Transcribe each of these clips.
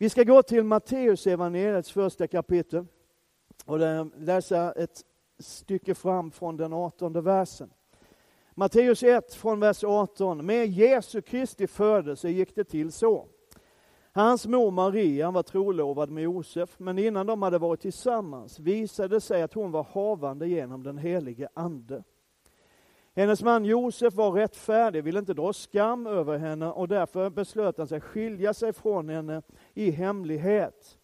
Vi ska gå till Matteus evangeliets första kapitel och läsa ett stycke fram från den artonde versen. Matteus 1 från vers 18. Med Jesu Kristi födelse gick det till så. Hans mor Maria var trolovad med Josef, men innan de hade varit tillsammans visade det sig att hon var havande genom den helige Ande. Hennes man Josef var rättfärdig, ville inte dra skam över henne och därför beslöt han sig skilja sig från henne i hemlighet.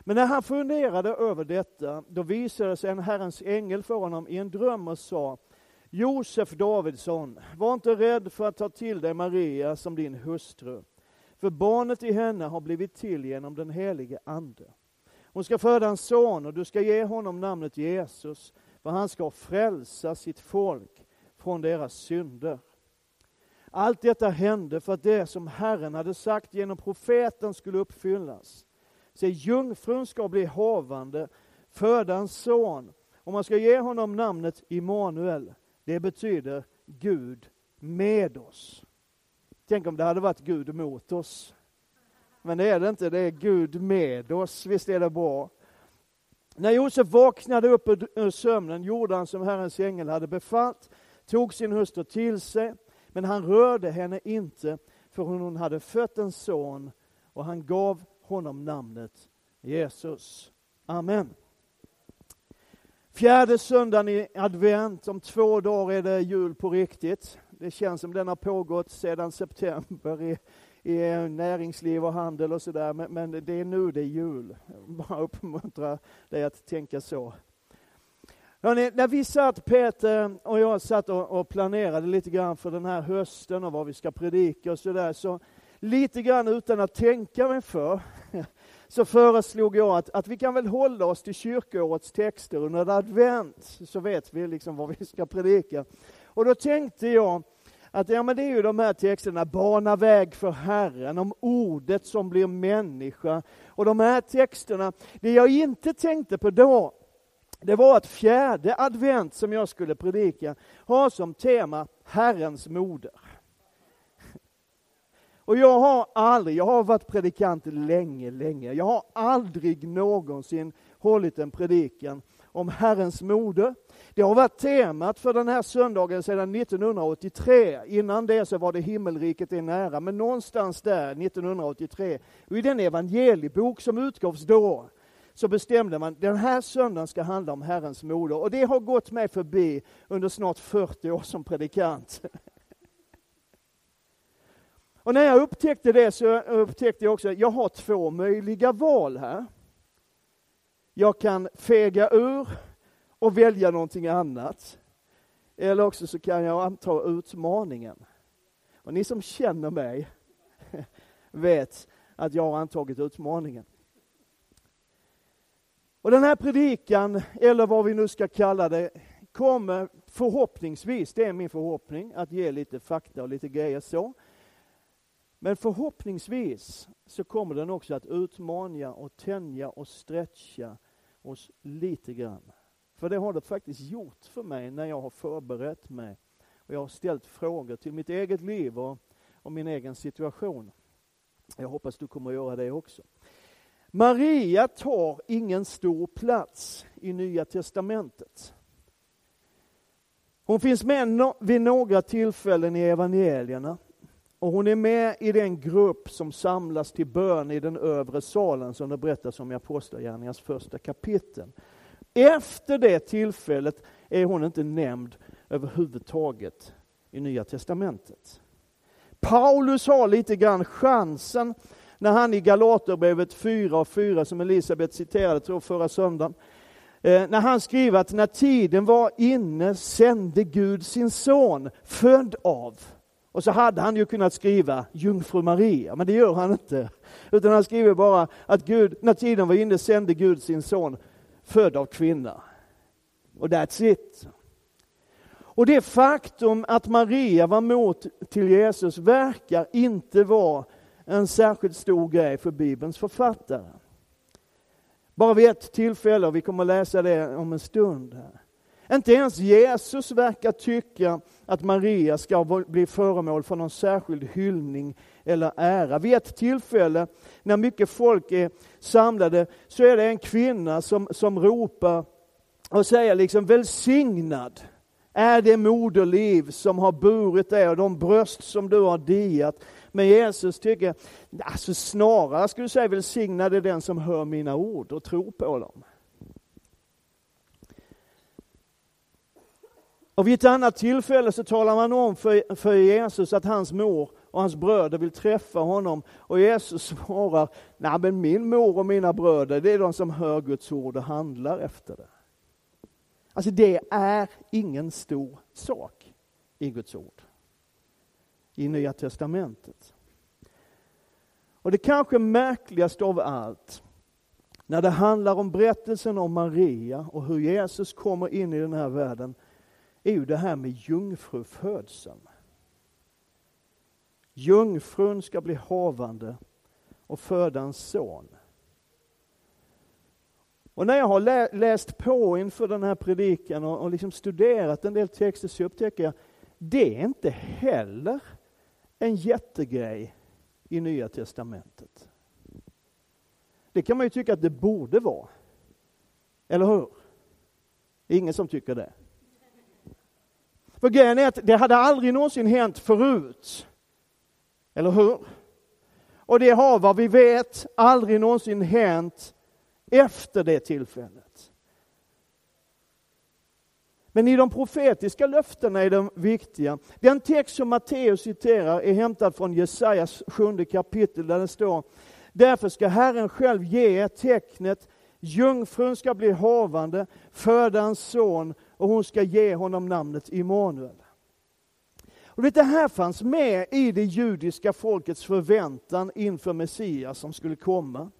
Men när han funderade över detta, då visade sig en Herrens ängel för honom i en dröm och sa Josef Davidsson, var inte rädd för att ta till dig Maria som din hustru, för barnet i henne har blivit till genom den helige Ande. Hon ska föda en son och du ska ge honom namnet Jesus, för han ska frälsa sitt folk från deras synder. Allt detta hände för att det som Herren hade sagt genom profeten skulle uppfyllas. Se, jungfrun ska bli havande, föda en son, och man ska ge honom namnet Immanuel. Det betyder Gud med oss. Tänk om det hade varit Gud mot oss. Men det är det inte, det är Gud med oss. Visst är det bra? När Josef vaknade upp ur sömnen gjorde han som Herrens ängel hade befallt, tog sin hustru till sig, men han rörde henne inte, för hon hade fött en son, och han gav honom namnet Jesus. Amen. Fjärde söndagen i advent, om två dagar är det jul på riktigt. Det känns som den har pågått sedan september i, i eh, näringsliv och handel och sådär, men, men det är nu det är jul. Bara uppmuntra dig att tänka så. Hörrni, när vi satt, Peter och jag satt och, och, planerade lite grann för den här hösten och vad vi ska predika och sådär, så lite grann utan att tänka mig för, så föreslog jag att, att vi kan väl hålla oss till kyrkoårets texter under advent, så vet vi liksom vad vi ska predika. Och då tänkte jag att ja, men det är ju de här texterna, bana väg för Herren, om ordet som blir människa. Och de här texterna, det jag inte tänkte på då, det var att fjärde advent som jag skulle predika har som tema Herrens moder. Och jag har aldrig, jag har varit predikant länge, länge. Jag har aldrig någonsin hållit en predikan om Herrens moder. Det har varit temat för den här söndagen sedan 1983. Innan det så var det himmelriket är nära, men någonstans där 1983, och i den evangeliebok som utgavs då, så bestämde man den här söndagen ska handla om Herrens moder. Och det har gått mig förbi under snart 40 år som predikant. Och när jag upptäckte det så upptäckte jag också att jag har två möjliga val här. Jag kan fega ur och välja någonting annat. Eller också så kan jag anta utmaningen. Och ni som känner mig vet att jag har antagit utmaningen. Och den här predikan, eller vad vi nu ska kalla det, kommer förhoppningsvis, det är min förhoppning, att ge lite fakta och lite grejer så. Men förhoppningsvis så kommer den också att utmana och tänja och stretcha oss lite grann. För det har det faktiskt gjort för mig när jag har förberett mig och jag har ställt frågor till mitt eget liv och, och min egen situation. Jag hoppas du kommer att göra det också. Maria tar ingen stor plats i Nya Testamentet. Hon finns med vid några tillfällen i evangelierna och hon är med i den grupp som samlas till bön i den övre salen som det berättas om i Apostlagärningarnas första kapitel. Efter det tillfället är hon inte nämnd överhuvudtaget i Nya Testamentet. Paulus har lite grann chansen när han i Galaterbrevet 4 och 4, som Elisabet citerade tror förra söndagen, eh, när han skriver att när tiden var inne sände Gud sin son, född av. Och så hade han ju kunnat skriva jungfru Maria, men det gör han inte. Utan han skriver bara att Gud, när tiden var inne sände Gud sin son, född av kvinna. Och that's it. Och det faktum att Maria var mot till Jesus verkar inte vara en särskilt stor grej för Bibelns författare. Bara vid ett tillfälle, och vi kommer läsa det om en stund. Här. Inte ens Jesus verkar tycka att Maria ska bli föremål för någon särskild hyllning eller ära. Vid ett tillfälle när mycket folk är samlade så är det en kvinna som, som ropar och säger liksom välsignad är det moderliv som har burit dig och de bröst som du har diat. Men Jesus tycker, alltså snarare skulle du säga välsignad är den som hör mina ord och tror på dem. Och vid ett annat tillfälle så talar man om för, för Jesus att hans mor och hans bröder vill träffa honom. Och Jesus svarar, nej men min mor och mina bröder, det är de som hör Guds ord och handlar efter det. Alltså det är ingen stor sak i Guds ord. I Nya Testamentet. Och det kanske märkligaste av allt, när det handlar om berättelsen om Maria och hur Jesus kommer in i den här världen, är ju det här med jungfrufödseln. Jungfrun ska bli havande och föda en son. Och när jag har lä läst på inför den här predikan och, och liksom studerat en del texter så upptäcker jag det är inte heller en jättegrej i Nya Testamentet. Det kan man ju tycka att det borde vara. Eller hur? Ingen som tycker det. För grejen är att det hade aldrig någonsin hänt förut. Eller hur? Och det har vad vi vet aldrig någonsin hänt efter det tillfället. Men i de profetiska löftena är de viktiga. Den text som Matteus citerar är hämtad från Jesajas sjunde kapitel där det står Därför ska Herren själv ge er tecknet, jungfrun ska bli havande, föda en son och hon ska ge honom namnet Immanuel. Och det här fanns med i det judiska folkets förväntan inför Messias som skulle komma.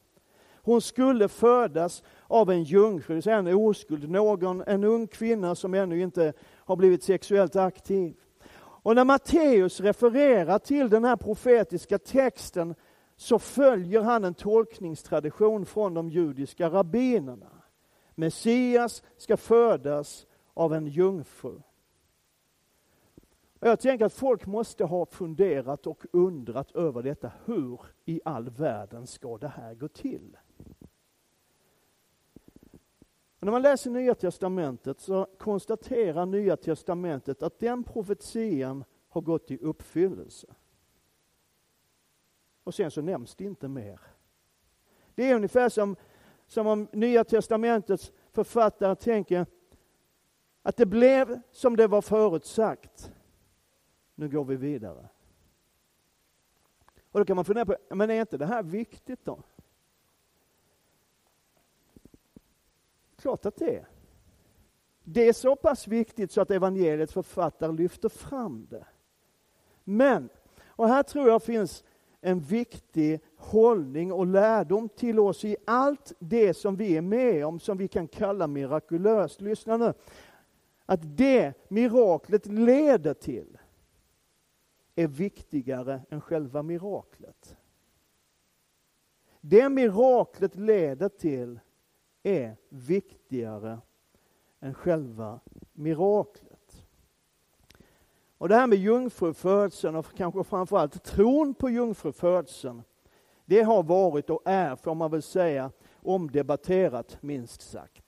Hon skulle födas av en jungfru, en oskuld, någon, en ung kvinna som ännu inte har blivit sexuellt aktiv. Och när Matteus refererar till den här profetiska texten så följer han en tolkningstradition från de judiska rabbinerna. Messias ska födas av en jungfru. Och jag tänker att folk måste ha funderat och undrat över detta. Hur i all världen ska det här gå till? Och när man läser Nya Testamentet så konstaterar Nya Testamentet att den profetian har gått i uppfyllelse. Och sen så nämns det inte mer. Det är ungefär som, som om Nya Testamentets författare tänker att det blev som det var förutsagt. Nu går vi vidare. Och då kan man fundera på, men är inte det här viktigt då? Klart att det är. Det är så pass viktigt så att evangeliets författare lyfter fram det. Men, och här tror jag finns en viktig hållning och lärdom till oss i allt det som vi är med om, som vi kan kalla mirakulöst. Lyssna nu. Att det miraklet leder till är viktigare än själva miraklet. Det miraklet leder till är viktigare än själva miraklet. Och det här med jungfrufödseln och kanske framförallt tron på jungfrufödseln, det har varit och är, får man väl säga, omdebatterat minst sagt.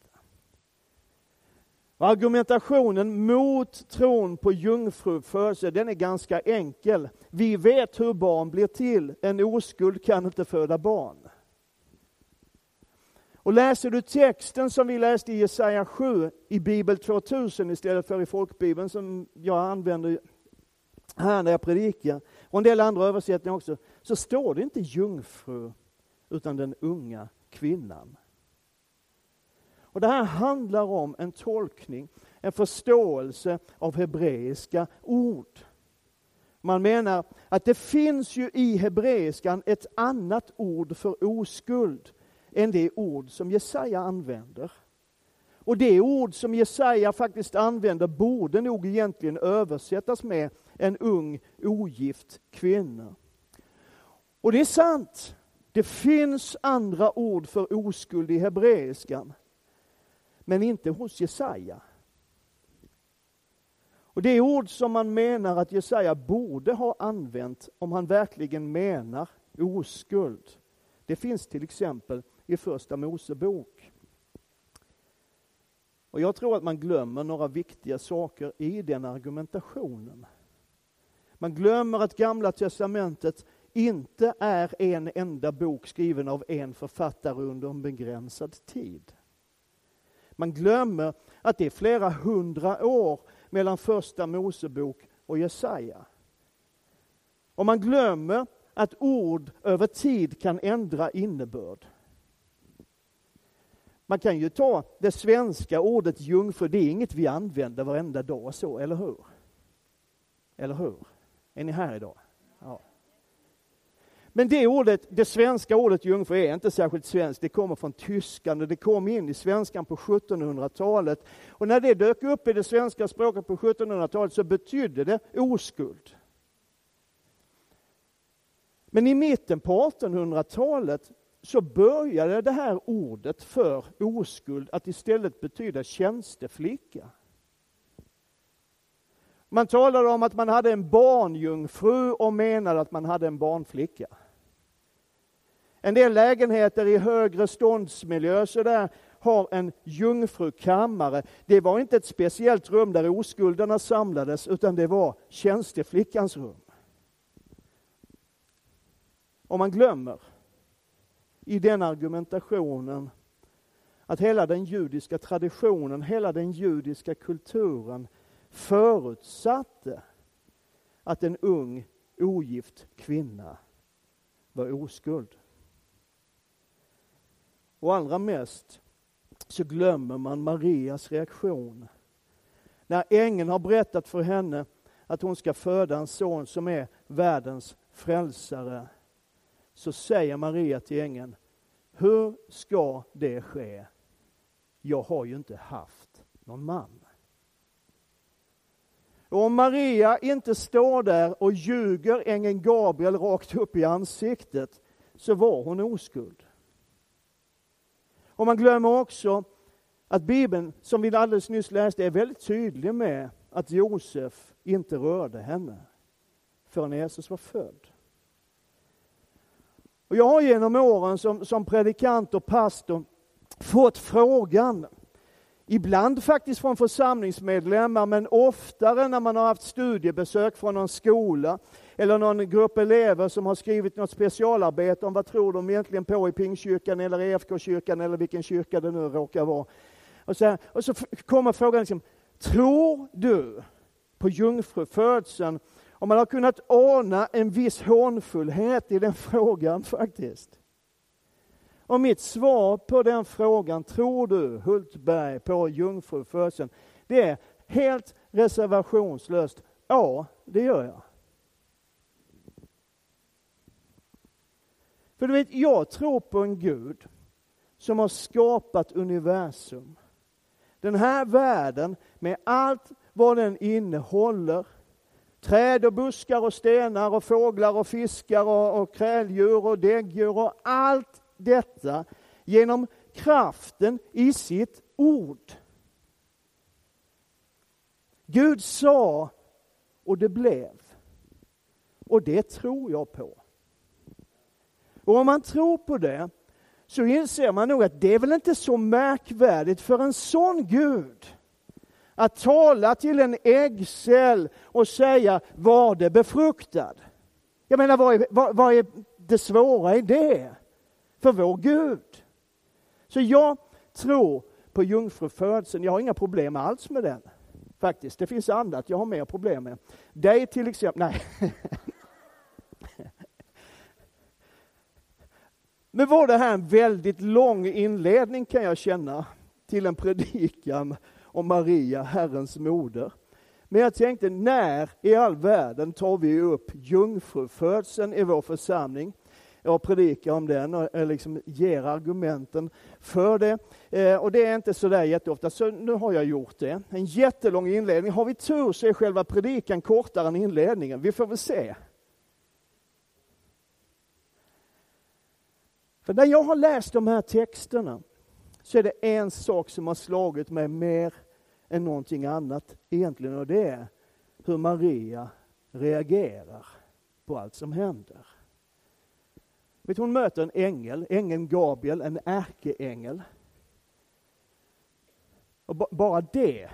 Och argumentationen mot tron på jungfrufödsel, den är ganska enkel. Vi vet hur barn blir till. En oskuld kan inte föda barn. Och läser du texten som vi läste i Jesaja 7 i Bibel 2000 istället för i folkbibeln som jag använder här när jag predikar, och en del andra översättningar också, så står det inte jungfru, utan den unga kvinnan. Och det här handlar om en tolkning, en förståelse av hebreiska ord. Man menar att det finns ju i hebreiskan ett annat ord för oskuld än det ord som Jesaja använder. Och det ord som Jesaja faktiskt använder borde nog egentligen översättas med en ung ogift kvinna. Och det är sant. Det finns andra ord för oskuld i hebreiskan. Men inte hos Jesaja. Och det ord som man menar att Jesaja borde ha använt om han verkligen menar oskuld, det finns till exempel i Första Mosebok. Och jag tror att man glömmer några viktiga saker i den argumentationen. Man glömmer att Gamla Testamentet inte är en enda bok skriven av en författare under en begränsad tid. Man glömmer att det är flera hundra år mellan Första Mosebok och Jesaja. Och man glömmer att ord över tid kan ändra innebörd. Man kan ju ta det svenska ordet jungfru, det är inget vi använder varenda dag så, eller hur? Eller hur? Är ni här idag? Ja. Men det ordet, det svenska ordet jungfru är inte särskilt svenskt. Det kommer från tyskan och det kom in i svenskan på 1700-talet. Och när det dök upp i det svenska språket på 1700-talet så betydde det oskuld. Men i mitten på 1800-talet så började det här ordet för oskuld att istället betyda tjänsteflicka. Man talade om att man hade en barnjungfru och menade att man hade en barnflicka. En del lägenheter i högre ståndsmiljö så där har en jungfrukammare. Det var inte ett speciellt rum där oskulderna samlades, utan det var tjänsteflickans rum. Och man glömmer i den argumentationen att hela den judiska traditionen, hela den judiska kulturen förutsatte att en ung ogift kvinna var oskuld. Och allra mest så glömmer man Marias reaktion. När ängeln har berättat för henne att hon ska föda en son som är världens frälsare, så säger Maria till ängeln, hur ska det ske? Jag har ju inte haft någon man. Och om Maria inte står där och ljuger ängeln Gabriel rakt upp i ansiktet, så var hon oskuld. Och man glömmer också att Bibeln, som vi alldeles nyss läste, är väldigt tydlig med att Josef inte rörde henne förrän Jesus var född. Och jag har genom åren som, som predikant och pastor fått frågan, ibland faktiskt från församlingsmedlemmar, men oftare när man har haft studiebesök från någon skola, eller någon grupp elever som har skrivit något specialarbete om vad tror de egentligen på i Pingstkyrkan eller EFK-kyrkan eller vilken kyrka det nu råkar vara. Och så, här, och så kommer frågan, liksom, tror du på jungfrufödseln? Och man har kunnat ana en viss hånfullhet i den frågan faktiskt. Och mitt svar på den frågan, tror du Hultberg på jungfrufödseln? Det är helt reservationslöst, ja det gör jag. För du vet, jag tror på en Gud som har skapat universum. Den här världen med allt vad den innehåller. Träd och buskar och stenar och fåglar och fiskar och, och kräldjur och däggdjur och allt detta genom kraften i sitt ord. Gud sa och det blev. Och det tror jag på. Och om man tror på det så inser man nog att det är väl inte så märkvärdigt för en sån Gud att tala till en äggcell och säga var det befruktad. Jag menar vad är, vad, vad är det svåra i det? För vår Gud. Så jag tror på jungfrufödseln. Jag har inga problem alls med den. Faktiskt, det finns annat jag har mer problem med. Dig till exempel, nej. Nu var det här en väldigt lång inledning kan jag känna till en predikan och Maria, Herrens moder. Men jag tänkte, när i all världen tar vi upp jungfrufödseln i vår församling? Jag predikar om den och eh, liksom ger argumenten för det. Eh, och det är inte så där jätteofta, så nu har jag gjort det. En jättelång inledning. Har vi tur så är själva predikan kortare än inledningen. Vi får väl se. För när jag har läst de här texterna så är det en sak som har slagit mig mer än någonting annat egentligen och det är hur Maria reagerar på allt som händer. Vet, hon möter en ängel, ängeln Gabriel, en ärkeängel. Och bara det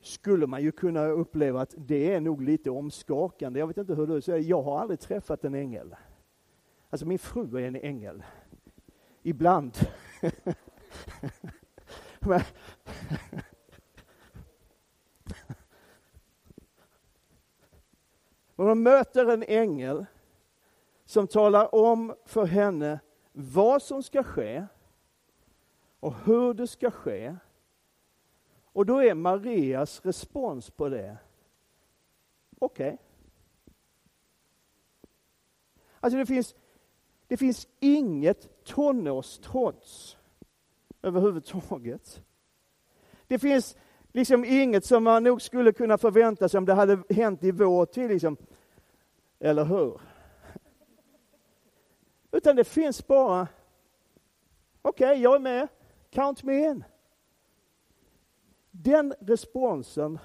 skulle man ju kunna uppleva att det är nog lite omskakande. Jag vet inte hur du säger, jag har aldrig träffat en ängel. Alltså min fru är en ängel. Ibland. Men, Och hon möter en ängel som talar om för henne vad som ska ske och hur det ska ske. Och då är Marias respons på det, okej. Okay. Alltså det finns, det finns inget tonårstrots överhuvudtaget. Det finns liksom inget som man nog skulle kunna förvänta sig om det hade hänt i vår tid. Liksom. Eller hur? Utan det finns bara, okej, okay, jag är med, count me in. Den responsen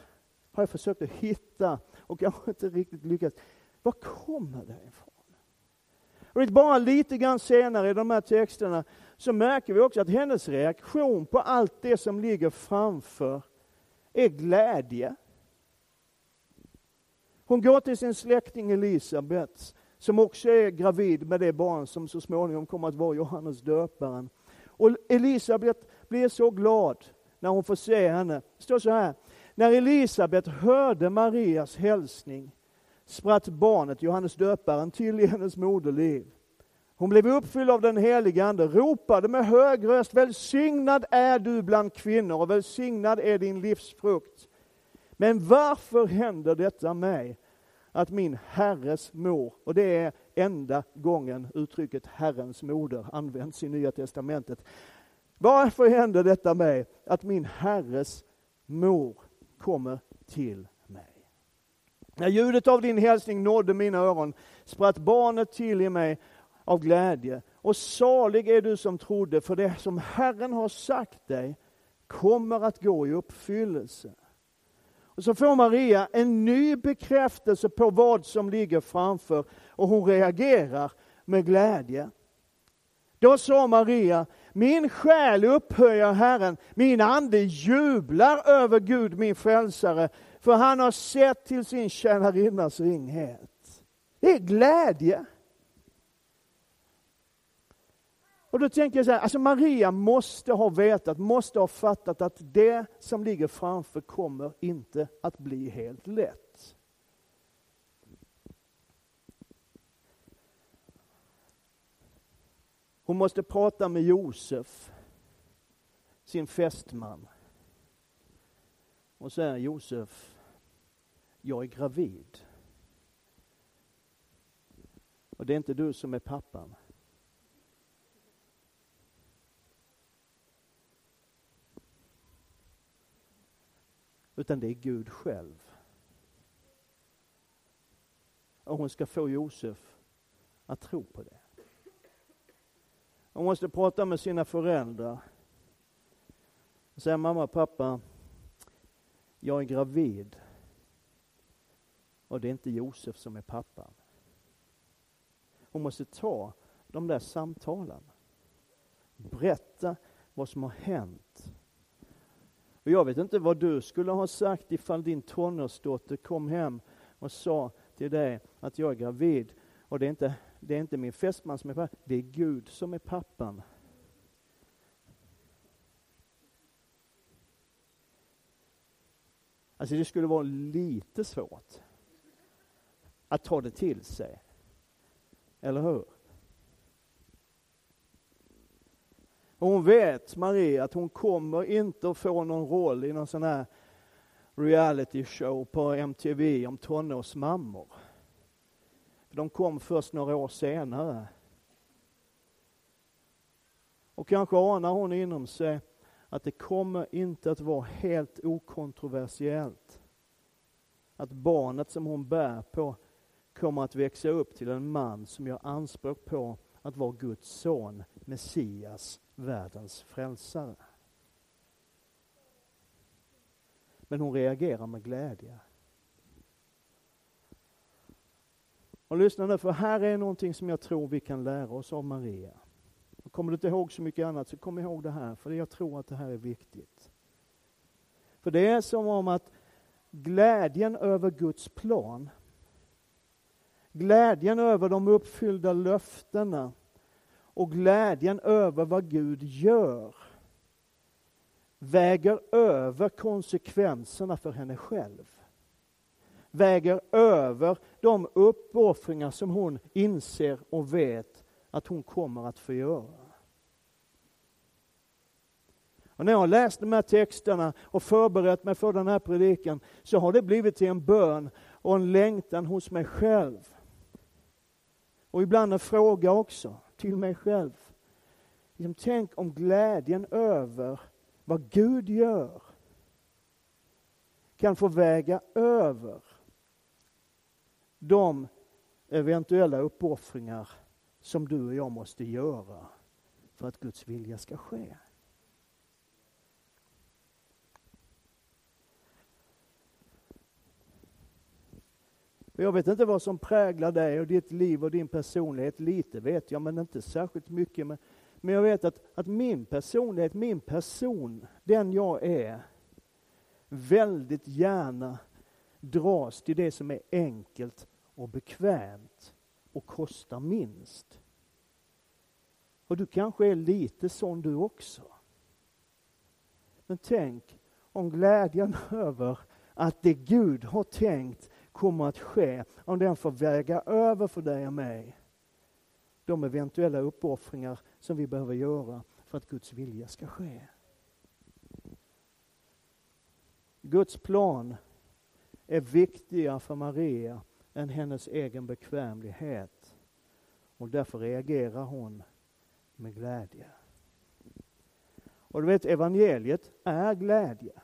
har jag försökt att hitta och jag har inte riktigt lyckats. Var kommer det ifrån? Och bara lite grann senare i de här texterna så märker vi också att hennes reaktion på allt det som ligger framför är glädje. Hon går till sin släkting Elisabet, som också är gravid med det barn som så småningom kommer att vara Johannes döparen. Och Elisabet blir så glad när hon får se henne. Det står så här, när Elisabet hörde Marias hälsning spratt barnet, Johannes döparen, till i hennes moderliv. Hon blev uppfylld av den helige Ande, ropade med hög röst, välsignad är du bland kvinnor och välsignad är din livsfrukt. Men varför händer detta mig? Att min Herres mor, och det är enda gången uttrycket Herrens moder används i Nya Testamentet. Varför händer detta mig? Att min Herres mor kommer till. När ljudet av din hälsning nådde mina öron spratt barnet till i mig av glädje. Och salig är du som trodde, för det som Herren har sagt dig kommer att gå i uppfyllelse. Och så får Maria en ny bekräftelse på vad som ligger framför och hon reagerar med glädje. Då sa Maria, min själ upphöjer Herren, min ande jublar över Gud min frälsare, för han har sett till sin tjänarinnas ringhet. Det är glädje. Och då tänker jag så här, alltså Maria måste ha vetat, måste ha fattat att det som ligger framför kommer inte att bli helt lätt. Hon måste prata med Josef, sin fästman. Och säga Josef, jag är gravid. Och det är inte du som är pappan. utan det är Gud själv. Och hon ska få Josef att tro på det. Hon måste prata med sina föräldrar. Och säga, mamma, pappa, jag är gravid. Och det är inte Josef som är pappan. Hon måste ta de där samtalen. Berätta vad som har hänt och jag vet inte vad du skulle ha sagt ifall din tonårsdotter kom hem och sa till dig att jag är gravid och det är inte, det är inte min fästman som är pappan, det är Gud som är pappan. Alltså det skulle vara lite svårt att ta det till sig. Eller hur? Och hon vet, Marie, att hon kommer inte att få någon roll i någon sån här reality show på MTV om tonårsmammor. De kom först några år senare. Och kanske anar hon inom sig att det kommer inte att vara helt okontroversiellt. Att barnet som hon bär på kommer att växa upp till en man som gör anspråk på att vara Guds son, Messias, världens frälsare. Men hon reagerar med glädje. Och lyssna nu, för här är någonting som jag tror vi kan lära oss av Maria. Och kommer du inte ihåg så mycket annat så kom ihåg det här, för jag tror att det här är viktigt. För det är som om att glädjen över Guds plan glädjen över de uppfyllda löftena och glädjen över vad Gud gör väger över konsekvenserna för henne själv. Väger över de uppoffringar som hon inser och vet att hon kommer att få göra. Och när jag har läst de här texterna och förberett mig för den här predikan så har det blivit till en bön och en längtan hos mig själv. Och ibland en fråga också till mig själv. Liksom, tänk om glädjen över vad Gud gör kan få väga över de eventuella uppoffringar som du och jag måste göra för att Guds vilja ska ske. Jag vet inte vad som präglar dig och ditt liv och din personlighet. Lite vet jag, men inte särskilt mycket. Men, men jag vet att, att min personlighet, min person, den jag är, väldigt gärna dras till det som är enkelt och bekvämt och kostar minst. Och du kanske är lite sån du också. Men tänk om glädjen över att det Gud har tänkt kommer att ske, om den får väga över för dig och mig de eventuella uppoffringar som vi behöver göra för att Guds vilja ska ske. Guds plan är viktigare för Maria än hennes egen bekvämlighet. Och därför reagerar hon med glädje. Och du vet, evangeliet är glädje.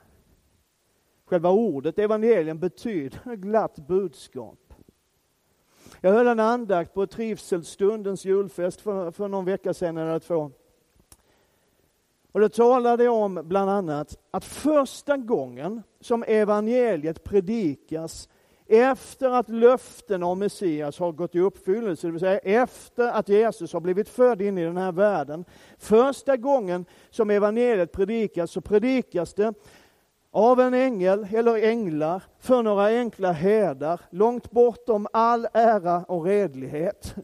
Själva ordet evangelium betyder glatt budskap. Jag höll en andakt på trivselstundens julfest för, för någon vecka sedan eller två. Och då talade jag om bland annat att första gången som evangeliet predikas efter att löften om Messias har gått i uppfyllelse, det vill säga efter att Jesus har blivit född in i den här världen. Första gången som evangeliet predikas så predikas det av en ängel eller änglar för några enkla herdar långt bortom all ära och redlighet.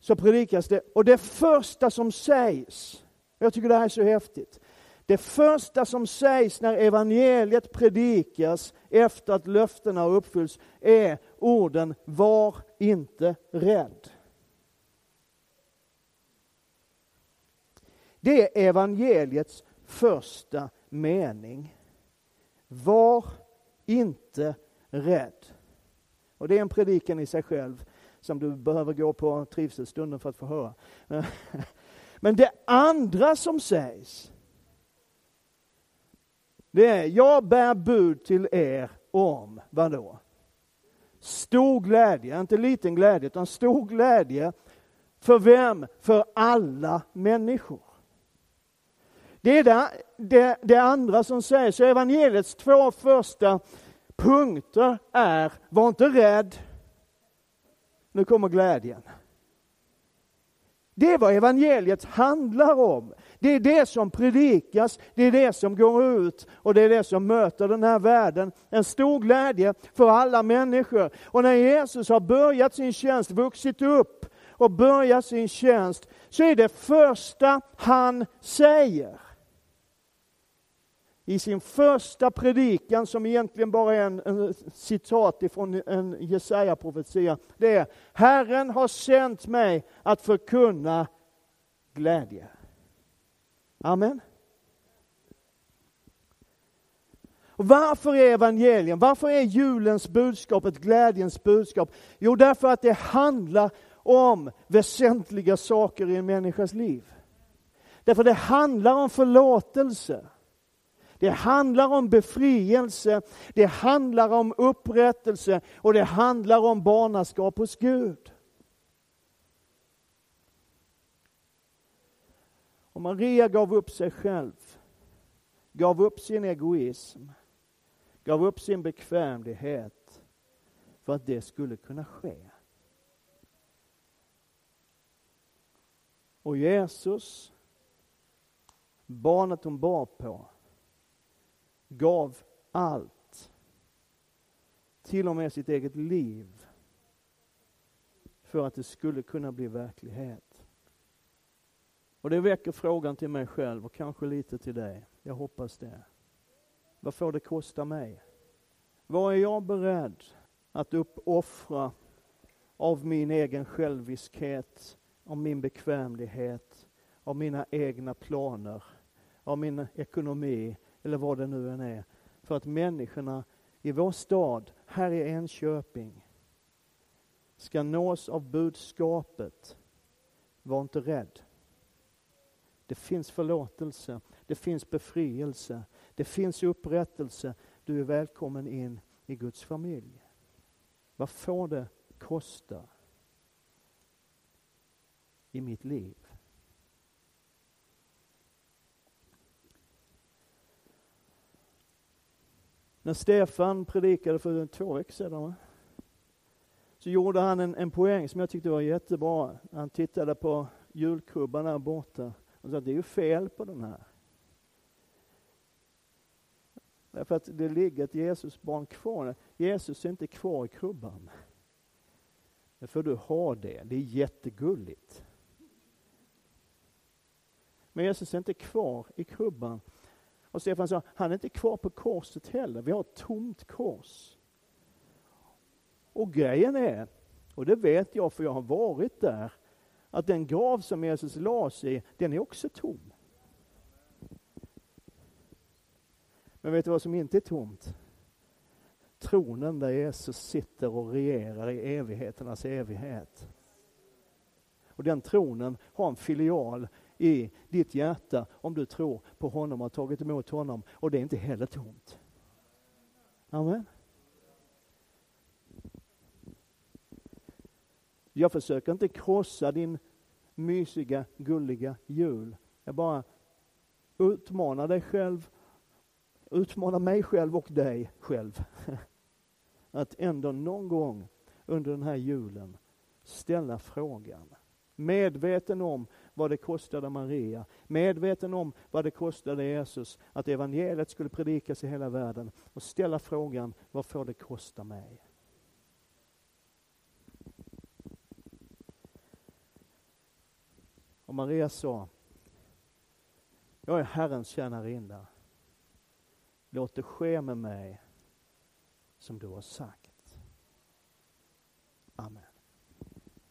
Så predikas det. Och det första som sägs, jag tycker det här är så häftigt. Det första som sägs när evangeliet predikas efter att löftena har uppfyllts är orden Var inte rädd. Det är evangeliets första mening. Var inte rädd. Och det är en predikan i sig själv som du behöver gå på trivselstunden för att få höra. Men det andra som sägs, det är, jag bär bud till er om, vadå? Stor glädje, inte liten glädje, utan stor glädje. För vem? För alla människor. Det är det, det, det andra som sägs. Evangeliets två första punkter är, var inte rädd. Nu kommer glädjen. Det är vad evangeliet handlar om. Det är det som predikas, det är det som går ut och det är det som möter den här världen. En stor glädje för alla människor. Och när Jesus har börjat sin tjänst, vuxit upp och börjat sin tjänst, så är det första han säger i sin första predikan, som egentligen bara är en, en citat ifrån en Jesaja-profetia, det är Herren har sänt mig att förkunna glädje. Amen. Varför är evangelium, varför är julens budskap ett glädjens budskap? Jo, därför att det handlar om väsentliga saker i en människas liv. Därför det handlar om förlåtelse. Det handlar om befrielse, det handlar om upprättelse och det handlar om barnaskap hos Gud. Och Maria gav upp sig själv, gav upp sin egoism, gav upp sin bekvämlighet för att det skulle kunna ske. Och Jesus, barnet hon bar på, gav allt, till och med sitt eget liv, för att det skulle kunna bli verklighet. Och det väcker frågan till mig själv och kanske lite till dig. Jag hoppas det. Vad får det kosta mig? Vad är jag beredd att uppoffra av min egen själviskhet, av min bekvämlighet, av mina egna planer, av min ekonomi eller vad det nu än är. För att människorna i vår stad, här i Enköping, ska nås av budskapet. Var inte rädd. Det finns förlåtelse, det finns befrielse, det finns upprättelse. Du är välkommen in i Guds familj. Vad får det kosta i mitt liv? När Stefan predikade för två veckor sedan så gjorde han en, en poäng som jag tyckte var jättebra. Han tittade på julkrubban där borta och sa att det är ju fel på den här. Därför att det ligger ett Jesusbarn kvar. Jesus är inte kvar i krubban. Det får du ha det. Det är jättegulligt. Men Jesus är inte kvar i krubban. Och Stefan sa, han är inte kvar på korset heller. Vi har ett tomt kors. Och grejen är, och det vet jag för jag har varit där, att den grav som Jesus lades i, den är också tom. Men vet du vad som inte är tomt? Tronen där Jesus sitter och regerar i evigheternas evighet. Och den tronen har en filial i ditt hjärta om du tror på honom och har tagit emot honom. Och det är inte heller tomt. Amen. Jag försöker inte krossa din mysiga, gulliga jul. Jag bara utmanar dig själv, utmanar mig själv och dig själv. Att ändå någon gång under den här julen ställa frågan. Medveten om vad det kostade Maria, medveten om vad det kostade Jesus att evangeliet skulle predikas i hela världen och ställa frågan, vad får det kosta mig? Och Maria sa, jag är Herrens tjänarinna. Låt det ske med mig som du har sagt. Amen.